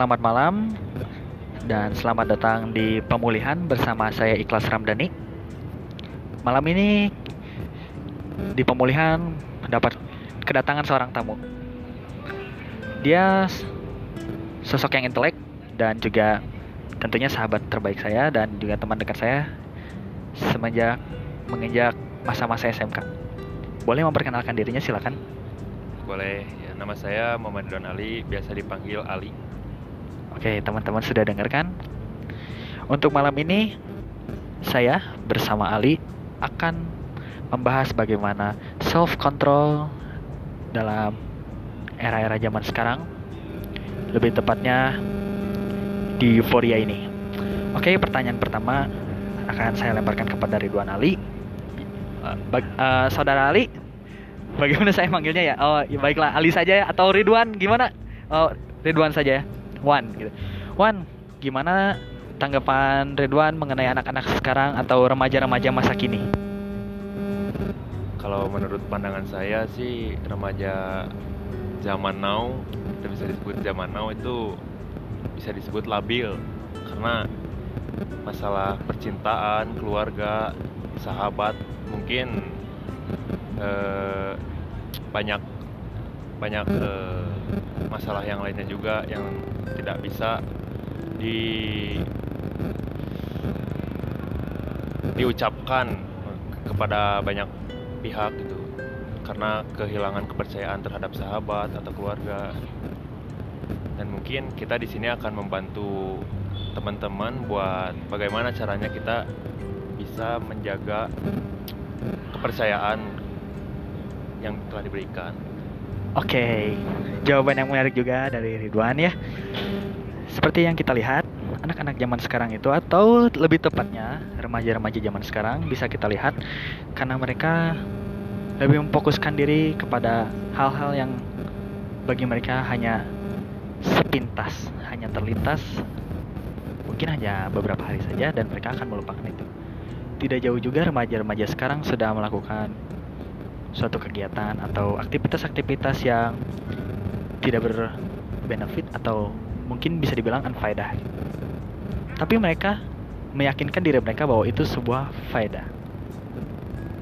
Selamat malam dan selamat datang di pemulihan bersama saya Ikhlas Ramdhani. Malam ini di pemulihan dapat kedatangan seorang tamu. Dia sosok yang intelek dan juga tentunya sahabat terbaik saya dan juga teman dekat saya semenjak menginjak masa-masa SMK. Boleh memperkenalkan dirinya silakan. Boleh, ya, nama saya Muhammad Ridwan Ali, biasa dipanggil Ali. Oke, teman-teman sudah dengar kan? Untuk malam ini, saya bersama Ali akan membahas bagaimana self-control dalam era-era zaman sekarang. Lebih tepatnya di euforia ini. Oke, pertanyaan pertama akan saya lemparkan kepada Ridwan Ali. Uh, Saudara Ali, bagaimana saya manggilnya ya? Oh, ya baiklah Ali saja ya atau Ridwan gimana? Oh, Ridwan saja ya. Wan gitu. Wan, gimana tanggapan Ridwan mengenai anak-anak sekarang atau remaja-remaja masa kini? Kalau menurut pandangan saya sih remaja zaman now, kita bisa disebut zaman now itu bisa disebut labil karena masalah percintaan, keluarga, sahabat mungkin eh, banyak banyak eh, masalah yang lainnya juga yang tidak bisa di diucapkan kepada banyak pihak gitu. Karena kehilangan kepercayaan terhadap sahabat atau keluarga. Dan mungkin kita di sini akan membantu teman-teman buat bagaimana caranya kita bisa menjaga kepercayaan yang telah diberikan Oke, jawaban yang menarik juga dari Ridwan ya. Seperti yang kita lihat, anak-anak zaman sekarang itu atau lebih tepatnya remaja-remaja zaman sekarang bisa kita lihat karena mereka lebih memfokuskan diri kepada hal-hal yang bagi mereka hanya sepintas, hanya terlintas mungkin hanya beberapa hari saja dan mereka akan melupakan itu. Tidak jauh juga remaja-remaja sekarang sudah melakukan suatu kegiatan atau aktivitas-aktivitas yang tidak berbenefit atau mungkin bisa dibilang unfaedah. Tapi mereka meyakinkan diri mereka bahwa itu sebuah faedah.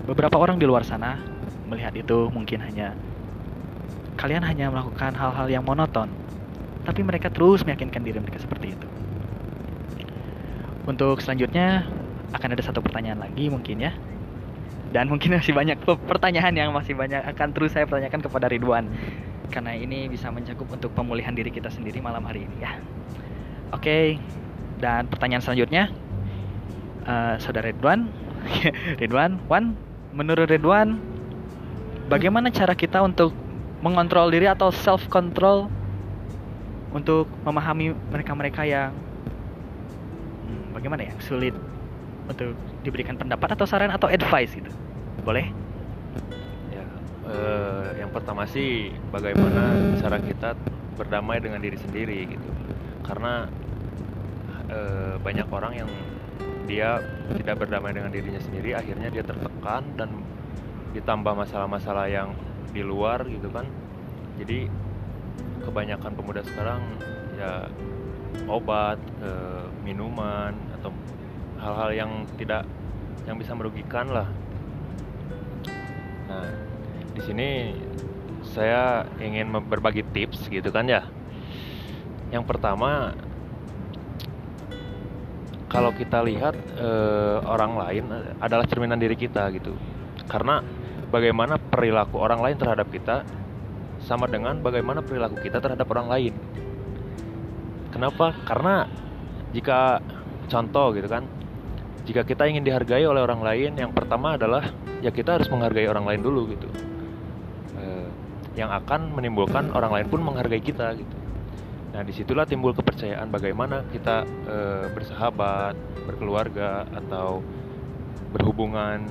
Beberapa orang di luar sana melihat itu mungkin hanya kalian hanya melakukan hal-hal yang monoton, tapi mereka terus meyakinkan diri mereka seperti itu. Untuk selanjutnya akan ada satu pertanyaan lagi mungkin ya. Dan mungkin masih banyak pertanyaan yang masih banyak akan terus saya pertanyakan kepada Ridwan karena ini bisa mencakup untuk pemulihan diri kita sendiri malam hari ini ya. Oke. Dan pertanyaan selanjutnya eh, Saudara Ridwan, Ridwan, Wan, menurut Ridwan bagaimana cara kita untuk mengontrol diri atau self control untuk memahami mereka-mereka yang hmm, bagaimana ya sulit untuk diberikan pendapat atau saran atau advice gitu boleh Ya, eh, yang pertama sih bagaimana cara kita berdamai dengan diri sendiri gitu. Karena eh, banyak orang yang dia tidak berdamai dengan dirinya sendiri, akhirnya dia tertekan dan ditambah masalah-masalah yang di luar gitu kan. Jadi kebanyakan pemuda sekarang ya obat, eh, minuman atau hal-hal yang tidak yang bisa merugikan lah. Nah, di sini saya ingin berbagi tips gitu kan ya. Yang pertama, kalau kita lihat eh, orang lain adalah cerminan diri kita gitu. Karena bagaimana perilaku orang lain terhadap kita sama dengan bagaimana perilaku kita terhadap orang lain. Kenapa? Karena jika contoh gitu kan, jika kita ingin dihargai oleh orang lain, yang pertama adalah ya kita harus menghargai orang lain dulu gitu. Eh, yang akan menimbulkan orang lain pun menghargai kita gitu. Nah di situlah timbul kepercayaan bagaimana kita eh, bersahabat, berkeluarga atau berhubungan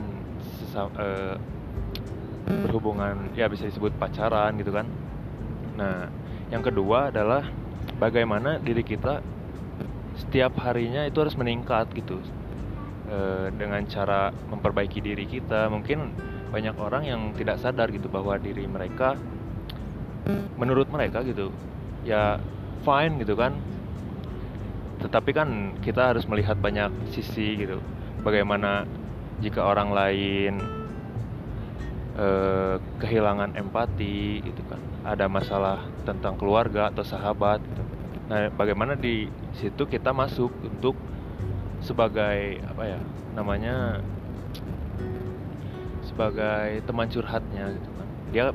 eh, berhubungan ya bisa disebut pacaran gitu kan. Nah yang kedua adalah bagaimana diri kita setiap harinya itu harus meningkat gitu Eh, dengan cara memperbaiki diri kita mungkin banyak orang yang tidak sadar gitu bahwa diri mereka menurut mereka gitu ya fine gitu kan tetapi kan kita harus melihat banyak sisi gitu bagaimana jika orang lain eh, kehilangan empati gitu kan ada masalah tentang keluarga atau sahabat gitu. nah bagaimana di situ kita masuk untuk sebagai apa ya namanya sebagai teman curhatnya gitu kan. Dia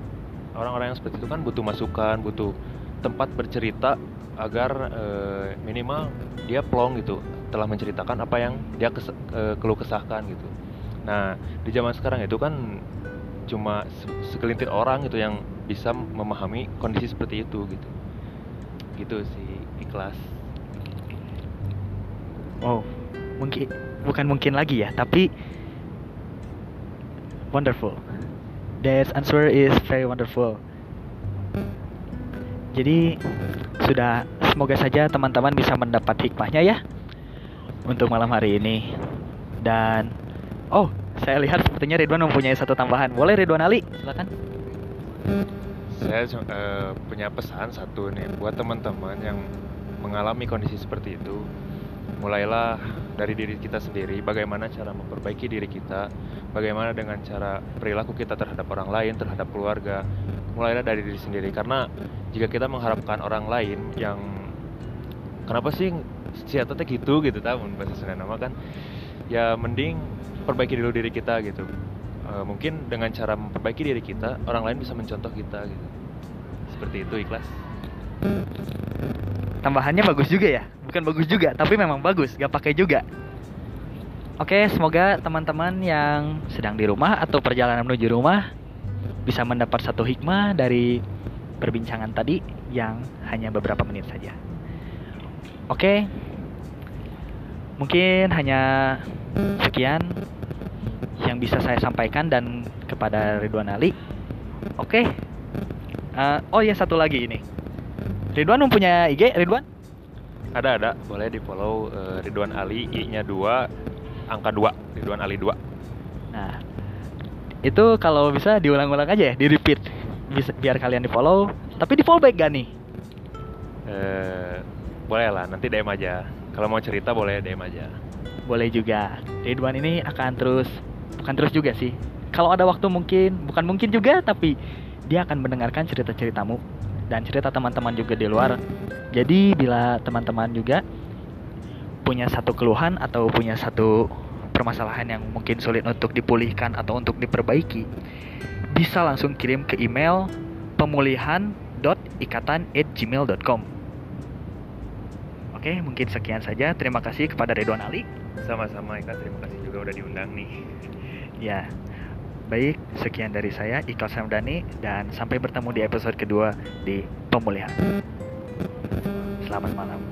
orang-orang yang seperti itu kan butuh masukan butuh tempat bercerita agar eh, minimal dia plong gitu telah menceritakan apa yang dia kes, eh, keluh kesahkan gitu. Nah di zaman sekarang itu kan cuma se- segelintir orang gitu yang bisa memahami kondisi seperti itu gitu. Gitu sih ikhlas. Wow, mungkin bukan mungkin lagi ya, tapi wonderful. That answer is very wonderful. Jadi sudah semoga saja teman-teman bisa mendapat hikmahnya ya untuk malam hari ini. Dan oh, saya lihat sepertinya Ridwan mempunyai satu tambahan. Boleh Ridwan Ali, silakan. saya eh, punya pesan satu nih buat teman-teman yang mengalami kondisi seperti itu mulailah dari diri kita sendiri bagaimana cara memperbaiki diri kita bagaimana dengan cara perilaku kita terhadap orang lain terhadap keluarga. Mulailah dari diri sendiri karena jika kita mengharapkan orang lain yang kenapa sih si teh gitu gitu tahun bahasa Sunda nama kan? Ya mending perbaiki dulu diri kita gitu. Eh, mungkin dengan cara memperbaiki diri kita orang lain bisa mencontoh kita gitu. Seperti itu ikhlas Tambahannya bagus juga ya? Bukan bagus juga, tapi memang bagus, gak pakai juga. Oke, semoga teman-teman yang sedang di rumah atau perjalanan menuju rumah bisa mendapat satu hikmah dari perbincangan tadi yang hanya beberapa menit saja. Oke, mungkin hanya sekian yang bisa saya sampaikan dan kepada Ridwan Ali. Oke, Eh, oh ya satu lagi ini. Ridwan mempunyai IG, Ridwan? ada ada boleh di follow eh, Ridwan Ali I nya 2 angka 2 Ridwan Ali 2 Nah, itu kalau bisa diulang-ulang aja ya, di repeat. Bisa, biar kalian di follow. Tapi di follow back gak nih? eh boleh lah nanti DM aja kalau mau cerita boleh DM aja Boleh juga. Ridwan ini akan terus, bukan terus juga sih. Kalau ada waktu mungkin, bukan mungkin juga, tapi dia akan mendengarkan cerita-ceritamu dan cerita teman-teman juga di luar. Jadi bila teman-teman juga punya satu keluhan atau punya satu permasalahan yang mungkin sulit untuk dipulihkan atau untuk diperbaiki, bisa langsung kirim ke email pemulihan.ikatan@gmail.com. Oke, mungkin sekian saja. Terima kasih kepada Ridwan Ali. sama-sama Ika terima kasih juga udah diundang nih Ya, baik. Sekian dari saya, Iqbal Samdani, dan sampai bertemu di episode kedua di Pemulihan. Selamat malam.